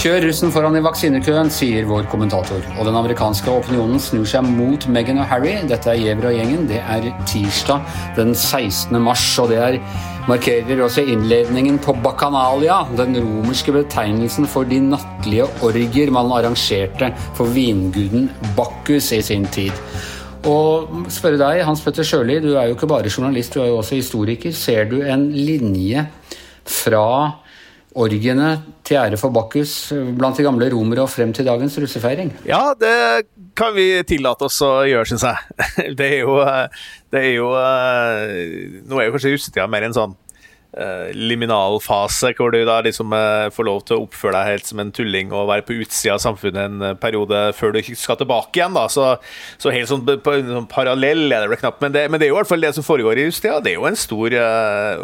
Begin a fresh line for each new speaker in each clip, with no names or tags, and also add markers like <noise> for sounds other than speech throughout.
Kjør russen foran i vaksinekøen, sier vår kommentator. Og den amerikanske opinionen snur seg mot Meghan og Harry. Dette er Giæver og gjengen. Det er tirsdag den 16. mars, og det er, markerer også innledningen på Bacchanalia, den romerske betegnelsen for de nattlige orgier man arrangerte for vinguden Bacchus i sin tid. Og spørre deg, Hans Petter Sjøli, du er jo ikke bare journalist, du er jo også historiker. Ser du en linje fra orgiene til ære for Bakkus blant de gamle romere og frem til dagens russefeiring?
Ja, det kan vi tillate oss å gjøre, syns jeg. <laughs> Det er jo, det er jo Nå er jo kanskje russetida mer en sånn liminalfase, hvor du da liksom uh, får lov til å oppføre deg helt som en tulling og være på utsida av samfunnet en uh, periode før du skal tilbake igjen. da, Så, så helt sånn, sånn parallell er det vel knapt. Men det, men det, er jo i hvert fall det som foregår i Justia. Det er jo en stor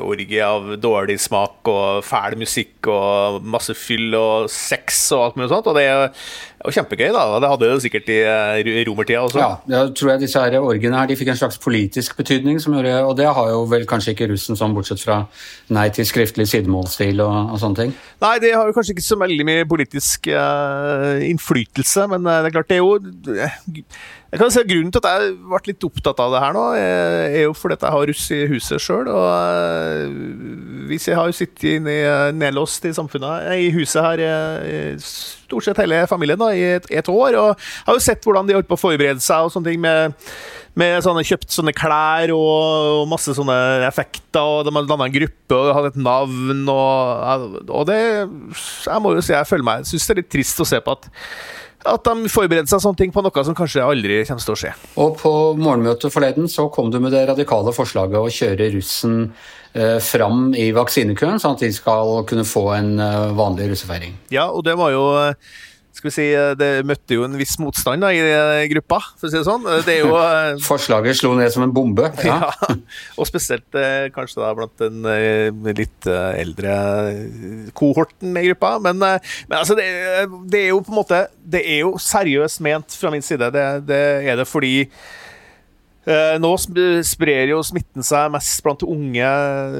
orgie av dårlig smak og fæl musikk og masse fyll og sex og alt mulig sånt. og det er og kjempegøy, da. Det hadde det sikkert i romertida også.
Ja, jeg tror jeg disse her orgene her, de fikk en slags politisk betydning, gjorde, og det har jo vel kanskje ikke russen sånn, bortsett fra nei til skriftlig sidemålsstil og, og, sånne ting?
Nei, det har jo kanskje ikke så veldig mye politisk uh, innflytelse, men uh, det er klart det er jo jeg kan at Grunnen til at jeg ble litt opptatt av det her nå, er jo fordi jeg har russ i huset sjøl. Og uh, hvis jeg har sittet inne nedlåst i samfunnet, i huset her stort sett hele familien da, i et, et år, og jeg har jo sett hvordan de holdt på å forberede seg og sånne ting med med sånne, kjøpt sånne klær og, og, masse sånne effekter, og de hadde danna en gruppe og hadde et navn. Og, og det Jeg må jo si jeg føler meg Jeg syns det er litt trist å se på at at de forbereder seg sånne ting på noe som kanskje aldri kommer til å skje.
Og På morgenmøtet forleden så kom du med det radikale forslaget å kjøre russen eh, fram i vaksinekøen, sånn at de skal kunne få en eh, vanlig russefeiring.
Ja, og det var jo eh, skal vi si, eh, Det møtte jo en viss motstand da, i eh, gruppa, for å si det sånn. Det er jo,
eh, <laughs> Forslaget slo ned som en bombe.
Ja. ja <laughs> og spesielt kanskje da blant den litt eldre kohorten i gruppa. Men, men altså, det, det, er jo på en måte Det er jo seriøst ment fra min side. Det, det er det fordi Eh, nå sprer jo smitten seg mest blant unge,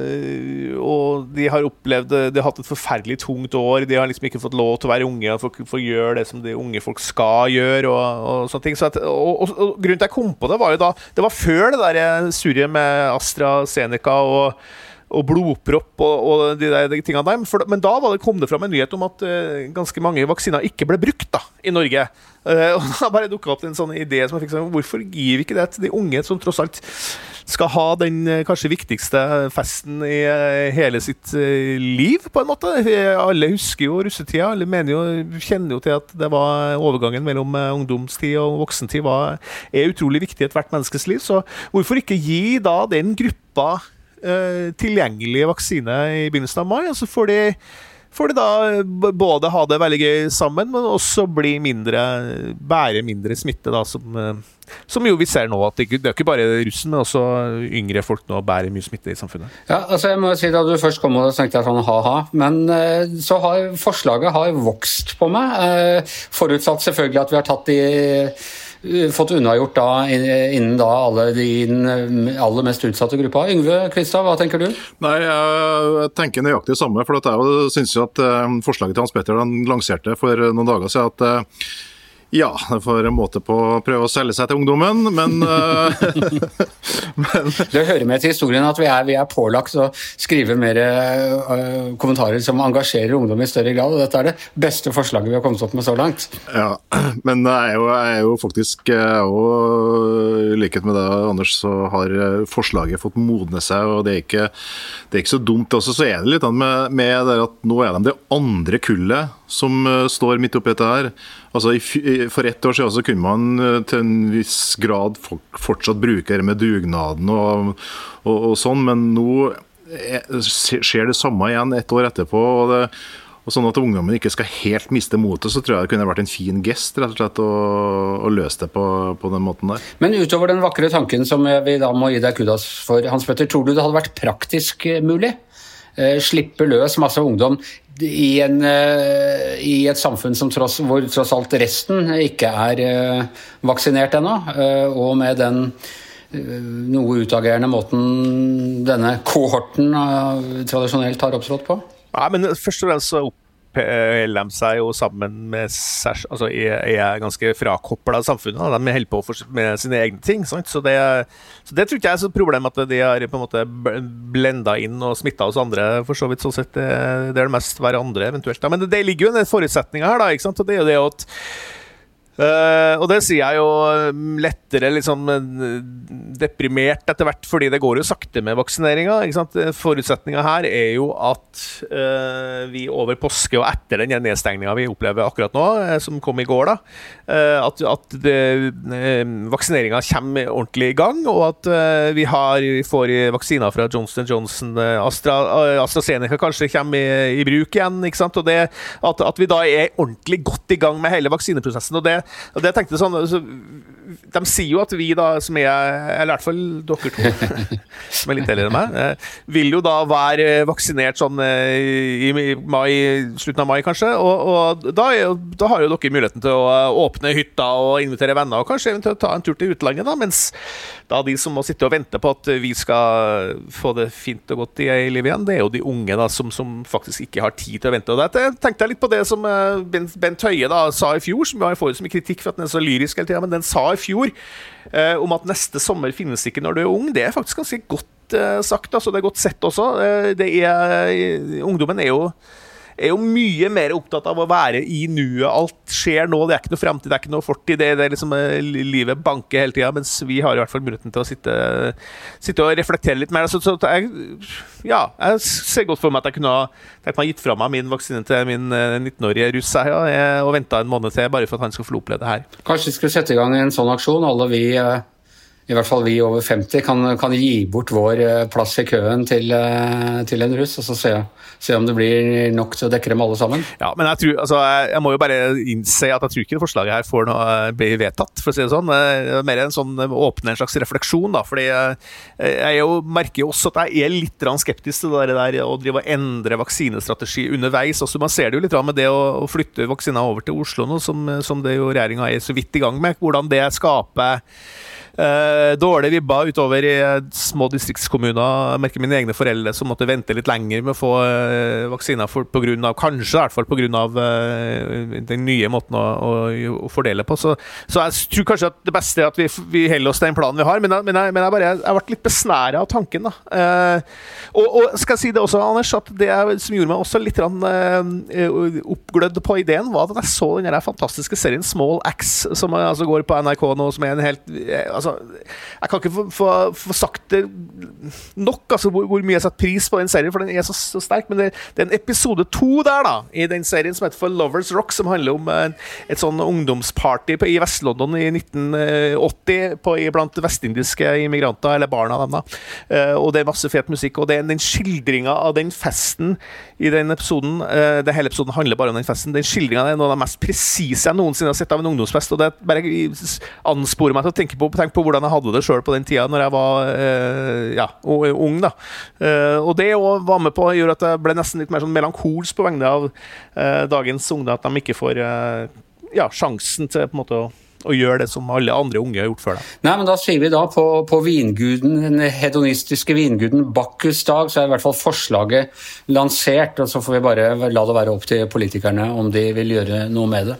eh, og de har opplevd De har hatt et forferdelig tungt år. De har liksom ikke fått lov til å være unge og få, gjøre det som de unge folk skal gjøre. og, og sånne ting. Så at, og, og, og, Grunnen til at jeg kom på det, var jo da Det var før det der eh, surret med AstraZeneca og og blodpropp og, og de, der, de tingene der. For, men da det, kom det fram en nyhet om at uh, ganske mange vaksiner ikke ble brukt da, i Norge. Uh, og <laughs> Da bare dukka opp en sånn idé som jeg fikk sånn, Hvorfor gir vi ikke det til de unge, som tross alt skal ha den uh, kanskje viktigste festen i hele sitt liv, på en måte? Alle husker jo russetida. Alle jo, kjenner jo til at det var overgangen mellom ungdomstid og voksentid var, er utrolig viktig i ethvert menneskes liv. Så hvorfor ikke gi da den gruppa tilgjengelig vaksine i begynnelsen av mai. og så får de, får de da både ha det veldig gøy sammen, men også bli mindre, bære mindre smitte. da, som, uh, som jo vi ser nå, at det, det er ikke bare russen, men også yngre folk nå bærer mye smitte i samfunnet.
Ja, altså jeg må si Da du først kom, og tenkte jeg sånn ha-ha, men uh, så har forslaget har vokst på meg. forutsatt selvfølgelig at vi har tatt de Eh, fått unnagjort da, innen da alle de eh, aller mest utsatte gruppa. Yngve Kvistad, hva tenker du?
Nei, Jeg tenker nøyaktig det samme. for Jeg syns at eh, forslaget til Hans Petter han lanserte for noen dager siden at ja, det får en måte på å prøve å selge seg til ungdommen, men, <laughs>
eh, <laughs> men Det hører med til historien at vi er, vi er pålagt å skrive mer uh, kommentarer som engasjerer ungdom i større grad, og dette er det beste forslaget vi har kommet opp med så langt.
Ja, <clears throat> men det er jo, er jo faktisk og I likhet med deg, Anders, så har forslaget fått modne seg, og det er ikke, det er ikke så dumt. Også så er det litt med, med det at nå er de det andre kullet som står midt oppi dette her. Altså, For ett år siden så kunne man eh, til en viss grad fortsatt bruke det med dugnaden og, og, og sånn, men nå skjer det samme igjen ett år etterpå. og det og Sånn at ungdommen ikke skal helt miste motet, så tror jeg det kunne vært en fin gest rett og slett å, å løse det på, på, den måten der.
Men utover den vakre tanken som vi da må gi deg kudas for, Hans Petter, tror du det hadde vært praktisk mulig? Eh, slippe løs masse ungdom i, en, eh, i et samfunn tross, hvor tross alt resten ikke er eh, vaksinert ennå, og med den noe utagerende måten denne kohorten tradisjonelt har opptrådt på?
Ja, men først og fremst så holder de seg jo sammen med seg altså er, er ganske frakobla samfunnet. Da. De holder på med sine egne ting. Så det, så det, tror ikke jeg er så problem at de har på en måte blenda inn og smitta oss andre. for så vidt sånn sett, Det, det er det mest hverandre, eventuelt. Da. Men det, det ligger jo en forutsetning her. da, ikke sant? Og det er jo det at Uh, og det sier jeg jo mm, lettere liksom deprimert etter hvert, fordi det går jo sakte med vaksineringa. Forutsetninga her er jo at uh, vi over påske og etter den nedstengninga vi opplever akkurat nå, uh, som kom i går, da, at, at vaksineringa kommer ordentlig i gang, og at vi, har, vi får vaksiner fra Johnson Johnson, Astra, AstraZeneca kanskje kommer i, i, bruk igjen. Og det, at, at vi da er ordentlig godt i gang med hele vaksineprosessen. og det og det tenkte sånn altså, De sier jo at vi, da, som er Eller i hvert fall dere to, <laughs> som er litt eldre enn meg, eh, vil jo da være vaksinert sånn eh, i mai, slutten av mai, kanskje. Og, og da, da, har jo dere muligheten til å eh, åpne hytta og invitere venner, og kanskje eventuelt ta en tur til utlandet, da, mens da de som må sitte og vente på at vi skal få det fint og godt i livet igjen, det er jo de unge da, som, som faktisk ikke har tid til å vente. Og det tenkte jeg litt på det som Bent Høie da sa i fjor, som jeg får mye kritikk for at den er så lyrisk hele tida, men den sa i fjor eh, om at neste sommer finnes ikke når du er ung. Det er faktisk ganske godt eh, sagt. Altså, det er godt sett også. Eh, er, ungdommen er jo er jo mye mer opptatt av å være i nuet. Alt skjer nå, det er ikke noe framtid, det er ikke noe fortid. Det, det er liksom eh, Livet banker hele tida, mens vi har i hvert fall muligheten til å sitte, sitte og reflektere litt mer. Så, så jeg, ja, jeg ser godt for meg at jeg kunne ha tenkt meg gitt fra meg min vaksine til min 19-årige eh, russ ja, og venta en måned til, bare for at han skal få oppleve det her.
Kanskje vi skulle sette i gang en sånn aksjon, alle vi uh i hvert fall vi over 50 kan, kan gi bort vår eh, plass i køen til, eh, til en russ, og så se, se, om det blir nok til å dekke dem alle sammen.
Ja, men jeg, tror, altså, jeg må jo bare innse at jeg tror ikke forslaget her får noe blir vedtatt, for å si det sånn. Det er mer en sånn åpne en slags refleksjon, da. fordi jeg jo, merker jo også at jeg er litt skeptisk til det der å drive og endre vaksinestrategi underveis. Også, man ser det jo litt med det å, å flytte vaksiner over til Oslo nå, som, som det jo regjeringa er så vidt i gang med. Hvordan det skaper Uh, dårlige vibber utover i uh, små distriktskommuner. Jeg merker mine egne foreldre som måtte vente litt lenger med å få uh, vaksiner for, på grunn av, kanskje i hvert fall pga. Den nye måten å, å, å fordele på. Så, så, jeg tror kanskje at det beste er at vi, vi holder oss til den planen vi har, men jeg, men jeg, men jeg, bare, jeg ble litt besnæra av tanken. da. Og, og, skal jeg si det også, Anders, at det som gjorde meg også litt oppglødd på ideen, var at jeg så den fantastiske serien Small Axe, som altså går på NRK nå, som er en helt altså, altså, Jeg kan ikke få, få, få sagt det nok, altså, hvor, hvor, mye jeg setter pris på den serien, for den er så, så sterk. Men det, det, er en episode to der, da, i den serien som heter For Lovers Rock, som handler om en, eh, et sånn ungdomsparty på, i Vest-London i 1980 på, blant vestindiske immigranter, eller barna dem, da. Uh, og det er masse fet musikk. Og det er den skildringa av den festen i den episoden uh, det Hele episoden handler bare om den festen. Den skildringa er noe av det mest presise jeg noensinne har sett av en ungdomsfest. Og det bare ansporer meg til å tenke på, tenke på hvordan jeg hadde det sjøl på den tida når jeg var uh, ja, ung. da. og det òg var med på å gjøre at jeg ble nesten litt mer sånn melankolsk på vegne av dagens unge. At de ikke får ja, sjansen til på en måte å og gjøre det som alle andre unge har gjort før deg.
Nei, men Da sier vi da på, på vinguden, den hedonistiske vinguden Bakkus dag, så er i hvert fall forslaget lansert. og Så får vi bare la det være opp til politikerne om de vil gjøre noe med det.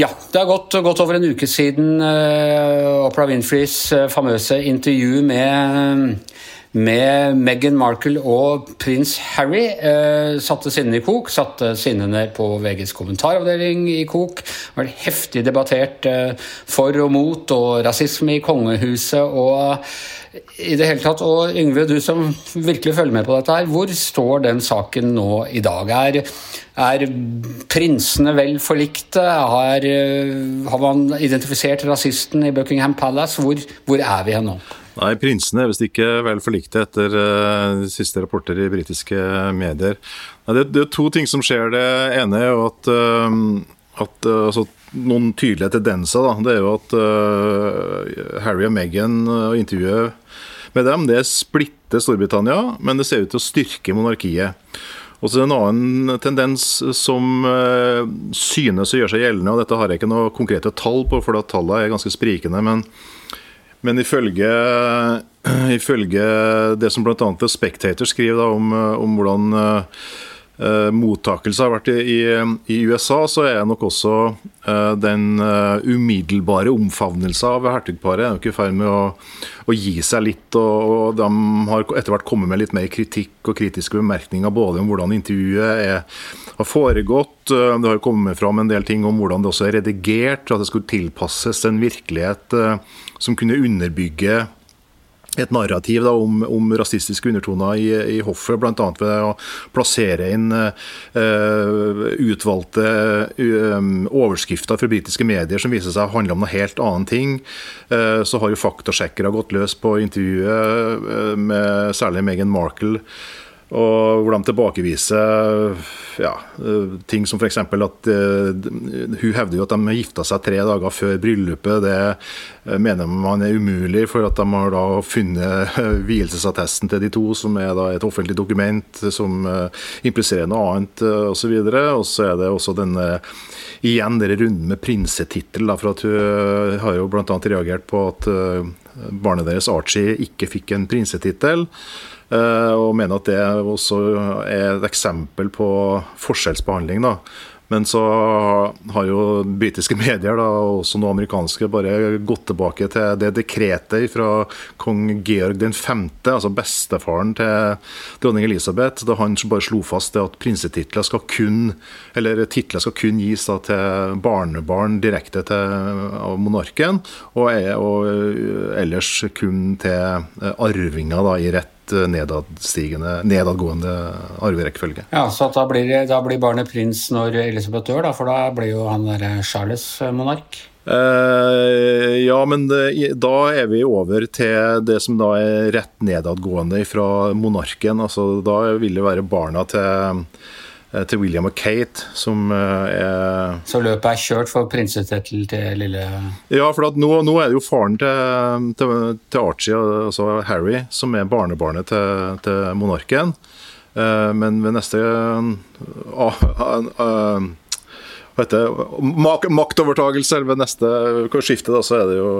Ja, det har gått, godt over en uke siden uh, Opera Winfreys uh, famøse intervju med med Meghan Markle og prins Harry eh, satte sinnene i kok. Satte sinnene på VGs kommentaravdeling i kok. Vært heftig debattert eh, for og mot, og rasisme i kongehuset og i det hele tatt. Og Yngve, du som virkelig følger med på dette her, hvor står den saken nå i dag? Er, er prinsene vel forlikte? Har, eh, har man identifisert rasisten i Buckingham Palace? Hvor, hvor er vi hen nå?
Nei, prinsene er visst ikke vel forlikte etter uh, siste rapporter i britiske medier. Nei, det, det, er to ting som skjer. Det ene er jo at, uh, at uh, altså, noen tydelige tendenser. Da. Det er jo at Harry og Meghan og intervjuet med dem, det splitter Storbritannia, men det ser ut til å styrke monarkiet. Og så er det En annen tendens som synes å gjøre seg gjeldende, og dette har jeg ikke noe konkrete tall på, for tallene er ganske sprikende. men Men ifølge, <clears throat> ifølge det som bl.a. The Spectator skriver da, om, om hvordan uh, mottakelse har vært i, i, USA, så er nok også uh, den uh, umiddelbare omfavnelse av hertugparet er nok i ferd med å, å, gi seg litt. Og, og, De har etter hvert kommet med litt mer kritikk og kritiske bemerkninger både om hvordan intervjuet er, har foregått. Det har kommet fram en del ting om hvordan det også er redigert, at det skulle tilpasses en virkelighet som kunne underbygge et narrativ da, om, om, rasistiske undertoner i, i hoffet, bl.a. ved å plassere inn uh, utvalgte uh, overskrifter fra britiske medier som viser seg å handle om noe helt annet ting. Uh, så har jo faktasjekkere gått løs på intervjuet med særlig Meghan Markle og hvor de tilbakeviser ja, ting som f.eks. at uh, hun hevder jo at de gifta seg tre dager før bryllupet. Det uh, mener man er umulig, for at de har da funnet uh, vielsesattesten til de to, som er da et offentlig dokument som impliserer noe annet osv. Og så er det også denne igjen denne runden med prinsetittel. For at hun har jo bl.a. reagert på at barnet deres Archie ikke fikk en prinsetittel. Eh, og mener at det også er et eksempel på forskjellsbehandling. da. Men så har jo britiske <laughs> medier, da, og også noen amerikanske, bare gått tilbake til det dekretet fra kong Georg 5., altså bestefaren til dronning Elisabeth, da han bare slo fast at prinsetitler skal kun eller titler skal kun gis da, til barnebarn direkte til, av monarken, og, og ellers kun til arvinger da, i rett Eh, nedadgående arverekkefølge.
Ja, så da blir, da blir, barnet prins når Elisabeth dør, da, for da blir jo han der Charles eh, monark?
Uh, ja, men det, da er vi over til det som da er rett nedadgående fra monarken. altså Da vil det være barna til Eh, til William og Kate, som eh, er
Så løpet er kjørt for prinsetettel til lille
Ja, for nå, nå, er det jo faren til, til, til, Archie, altså Harry, som er barnebarnet til, til monarken. Eh, men ved neste uh, uh, uh, maktovertagelse eller ved neste skifte, da, så er det jo,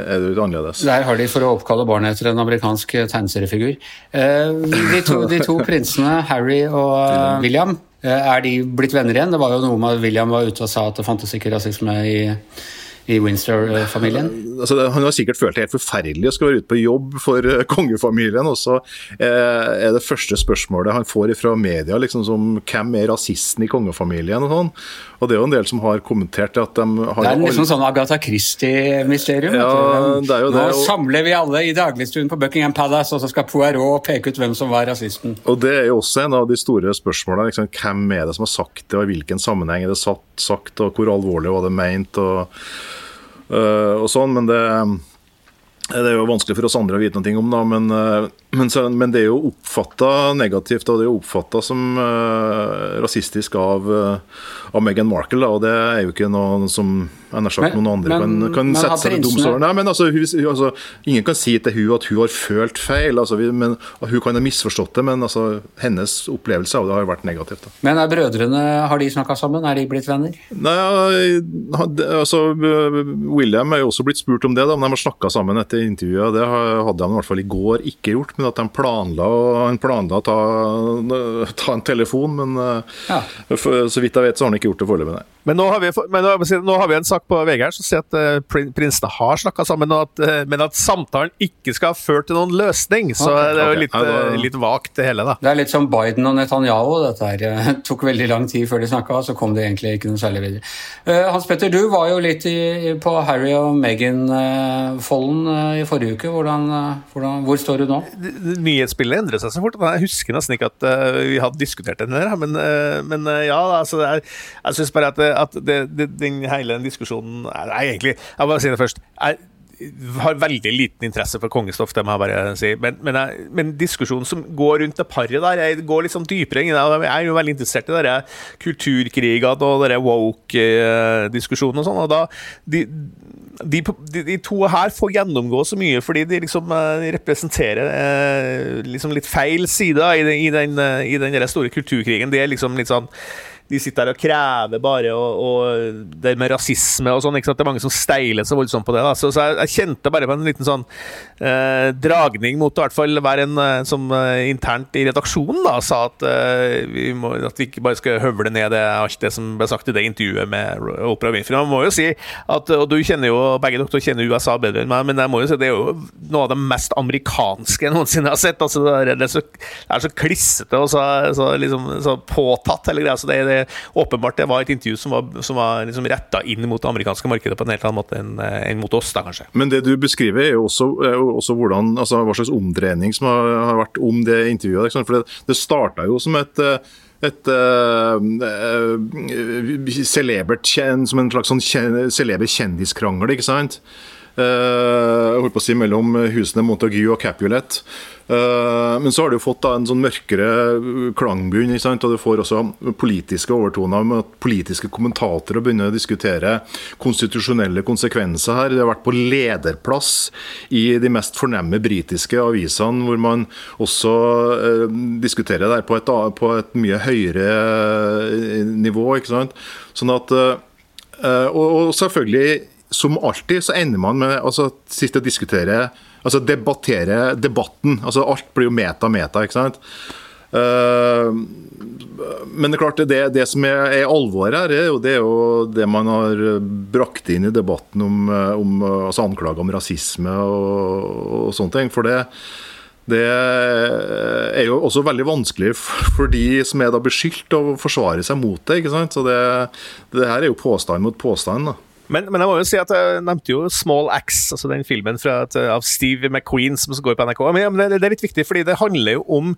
er det jo annerledes.
Der har de for å oppkalle barnet etter en amerikansk tegneseriefigur. Eh, de de to prinsene, Harry og William, eh, er de blitt venner igjen? Det var jo noe med at William var ute og sa at det fantes ikke rasisme i i Windsor-familien?
Altså, han har sikkert følt det helt forferdelig å skal være ute på jobb for eh, kongefamilien. Og så eh, er det første spørsmålet han får fra media liksom som hvem er rasisten i kongefamilien? Og sånn. Og det er jo en del som har kommentert at de har
Det er liksom sånn Agatha Christie-mysterium.
Ja, det er jo det.
Nå samler vi alle i dagligstuen på Buckingham Palace, og så skal Poirot peke ut hvem som var rasisten.
Og det er jo også en av de store spørsmålene. Liksom, hvem er det som har sagt det, og i hvilken sammenheng er det satt, sagt, og hvor alvorlig var det meint? og Eh, og sånn, men det, det er jo vanskelig for oss andre å vite noe om, da, men, eh, men, så, men det er jo oppfatta negativt og det er jo oppfatta som uh, rasistisk av, uh, av Meghan Markle. Og det er jo ikke noe som jeg nær sagt noen andre men, kan, kan sette seg i domstolen. Nei, men altså, hun, altså, Ingen kan si til hun at hun har følt feil. Altså, vi, men, hun kan ha misforstått det, men altså, hennes opplevelse av det har vært negativt. Da.
Men er brødrene har de snakka sammen? Er de blitt venner?
Nei, altså, William er jo også blitt spurt om det, da, om de har snakka sammen etter intervjuet. Det hadde han i hvert fall i går ikke gjort men at de planla, planla å ta, ta, en telefon. Men ja. for, så vidt jeg vet, så har han ikke gjort det foreløpig, nei.
Men nå har, vi, men nå har vi en sak på VG her som sier at uh, prinsene har snakka sammen, at, uh, men at samtalen ikke skal ha ført til noen løsning. Så okay, det er jo litt, uh, litt, vagt, det hele. da.
Det er litt som Biden og Netanyahu. Dette her. <laughs> Det tok veldig lang tid før de snakka, så kom det egentlig ikke noe særlig videre. Hans Petter, du var jo litt i, på Harry og Meghan-folden i forrige uke. Hvordan, hvordan, hvor står du nå?
Nyhetsbildet endrer seg så fort. Jeg husker nesten ikke at vi hadde diskutert det, men, men ja, altså, er, jeg syns bare at at det, det, den hele den diskusjonen Nei, egentlig, jeg bare si det først. Jeg har veldig liten interesse for kongestoff, det må jeg bare si. Men, men, jeg, men diskusjonen som går rundt det paret der, jeg går sånn dypere inn. Jeg er jo veldig interessert i de kulturkrigene og de woke-diskusjonene og sånn. og da de, de, de, de, to her får gjennomgå så mye fordi de liksom uh, representerer uh, liksom litt feil side i den, i den, uh, i den store kulturkrigen. De er liksom litt sånn de sitter der og krever bare, og, og det med rasisme og sånn. ikke sant? Det er mange som steiler så voldsomt på det. da, Så, så jeg, jeg, kjente bare på en liten sånn eh, dragning mot i hvert fall være en eh, som eh, internt i redaksjonen da, sa at, eh, vi må, at vi ikke bare skal høvle ned det, alt det som ble sagt i det intervjuet med Oprah Winfrey. Man må jo si at, og du kjenner jo, Begge dere kjenner USA bedre enn meg, men jeg må jo si det er jo noe av det mest amerikanske jeg noensinne har sett. altså det er, så, det er så, klissete og så, så, liksom, så påtatt, hele greia. så det, det, åpenbart det var et intervju som var, som var liksom retta inn mot det amerikanske markedet på en helt annen måte enn, enn mot oss, da kanskje.
Men det du beskriver, er jo også, er også hvordan, altså, hva slags omdreining som har, har vært om det intervjuet. For det, det starta jo som et et uh, celebert, som en slags sånn celeber kjendiskrangel, ikke sant? Uh, holdt på å si mellom husene Montague og Capulet. Eh, men så har du fått en sånn mørkere klangbunn, og du får også politiske overtoner med at politiske kommentatorer begynner å diskutere konstitusjonelle konsekvenser her. Det har vært på lederplass i de mest fornemme britiske avisene, hvor man også eh, diskuterer det på et, på et mye høyere eh, nivå. ikke sant? Sånn at, eh, og selvfølgelig, som alltid, så ender man med altså, sist å diskutere altså debattere debatten. altså Alt blir jo meta-meta, ikke sant. Uh, men det er klart, det, det som er, er alvoret her, er jo, det er jo det man har brakt inn i debatten om, om altså anklager om rasisme og, og sånne ting. For det, det er jo også veldig vanskelig for de som er da beskyldt, å forsvare seg mot det. ikke sant? Så det, det her er jo påstand mot påstand. da.
Men, men, jeg må jo si at jeg nevnte jo Small Axe, altså den filmen fra, av Steve McQueen som går på NRK. Men, men det, det, er litt viktig, fordi det handler jo om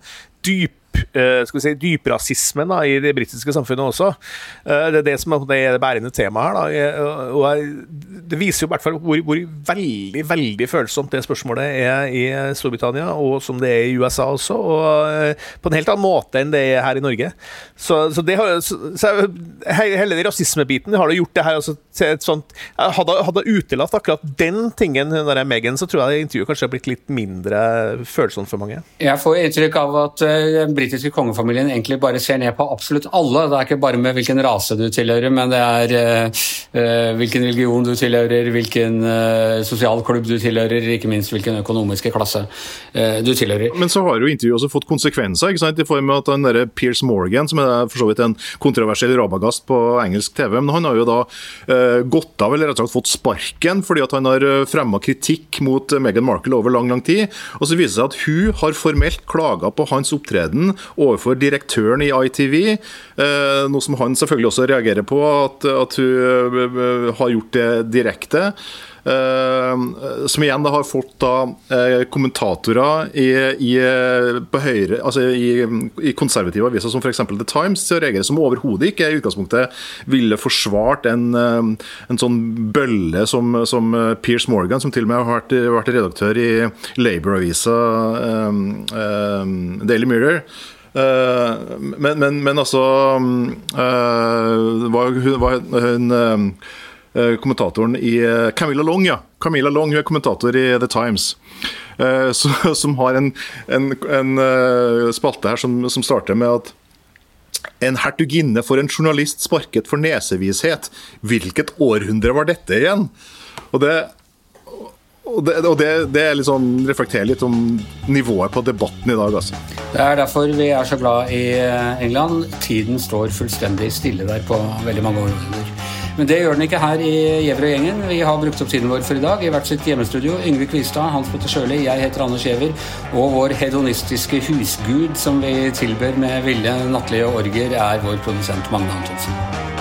dyp uh, skal vi si, dyprasismen da, i det britiske samfunnet også. Uh, det er det som er det bærende temaet her. Da. Og det viser jo i hvert fall hvor, hvor, veldig veldig følsomt det spørsmålet er i Storbritannia, og som det er i USA også. Og uh, på en helt annen måte enn det er her i Norge. Så, så, det så, hele den rasismebiten har det gjort det her altså, til et sånt Hadde, hadde utelatt akkurat den tingen, der Megan, så tror jeg intervjuet kanskje har blitt litt mindre følsomt for mange.
Jeg får inntrykk av at uh, britiske kongefamilien egentlig bare ser ned på absolutt alle. Det er ikke bare med hvilken rase du tilhører, men det er uh, hvilken religion du tilhører, hvilken uh, sosial klubb du tilhører, ikke minst hvilken økonomiske klasse uh, du tilhører.
Men så har jo intervjuet også fått konsekvenser, ikke sant? i form av at den der Piers Morgan, som er for så vidt en kontroversiell rabagast på engelsk TV, men han har jo da gått av, eller rett og slett fått sparken, fordi at han har fremma kritikk mot Meghan Markle over lang, lang tid. Og så viser det seg at hun har formelt klaga på hans opptreden overfor direktøren i ITV. Eh, noe som han selvfølgelig også reagerer på, at, at hun eh, har gjort det direkte. Uh, som igjen har fått da, uh, kommentatorer i, i, høyre, altså i, i konservative aviser som f.eks. The Times til å reagere som overhodet ikke i utgangspunktet ville forsvart en, uh, en sånn bølle som, som Piers Morgan, som til og med har vært, vært redaktør i Labour-avisa Daily Mirror. Uh, men, men, men, altså uh, hun, var hun kommentatoren i Camilla Long, ja. Camilla Long hun er kommentator i The Times. <laughs> Så, som har en, en, en spalte her som, som starter med at en hertuginne for en journalist sparket for nesevishet. Hvilket århundre var dette igjen? Og det og det, og det, det liksom reflekterer litt om nivået på debatten i dag. Altså.
Det er derfor vi er så glad i eh, England. Tiden står fullstendig stille der på veldig mange århundrer. Men det gjør den ikke her i Gjever og gjengen. Vi har brukt opp tiden vår for i dag i hvert sitt hjemmestudio. Yngve Kvistad, Hans Petter Sjøli, jeg heter Anders Giæver. Og vår hedonistiske husgud som vi tilber med ville nattlige orger, er vår produsent Magne Antonsen.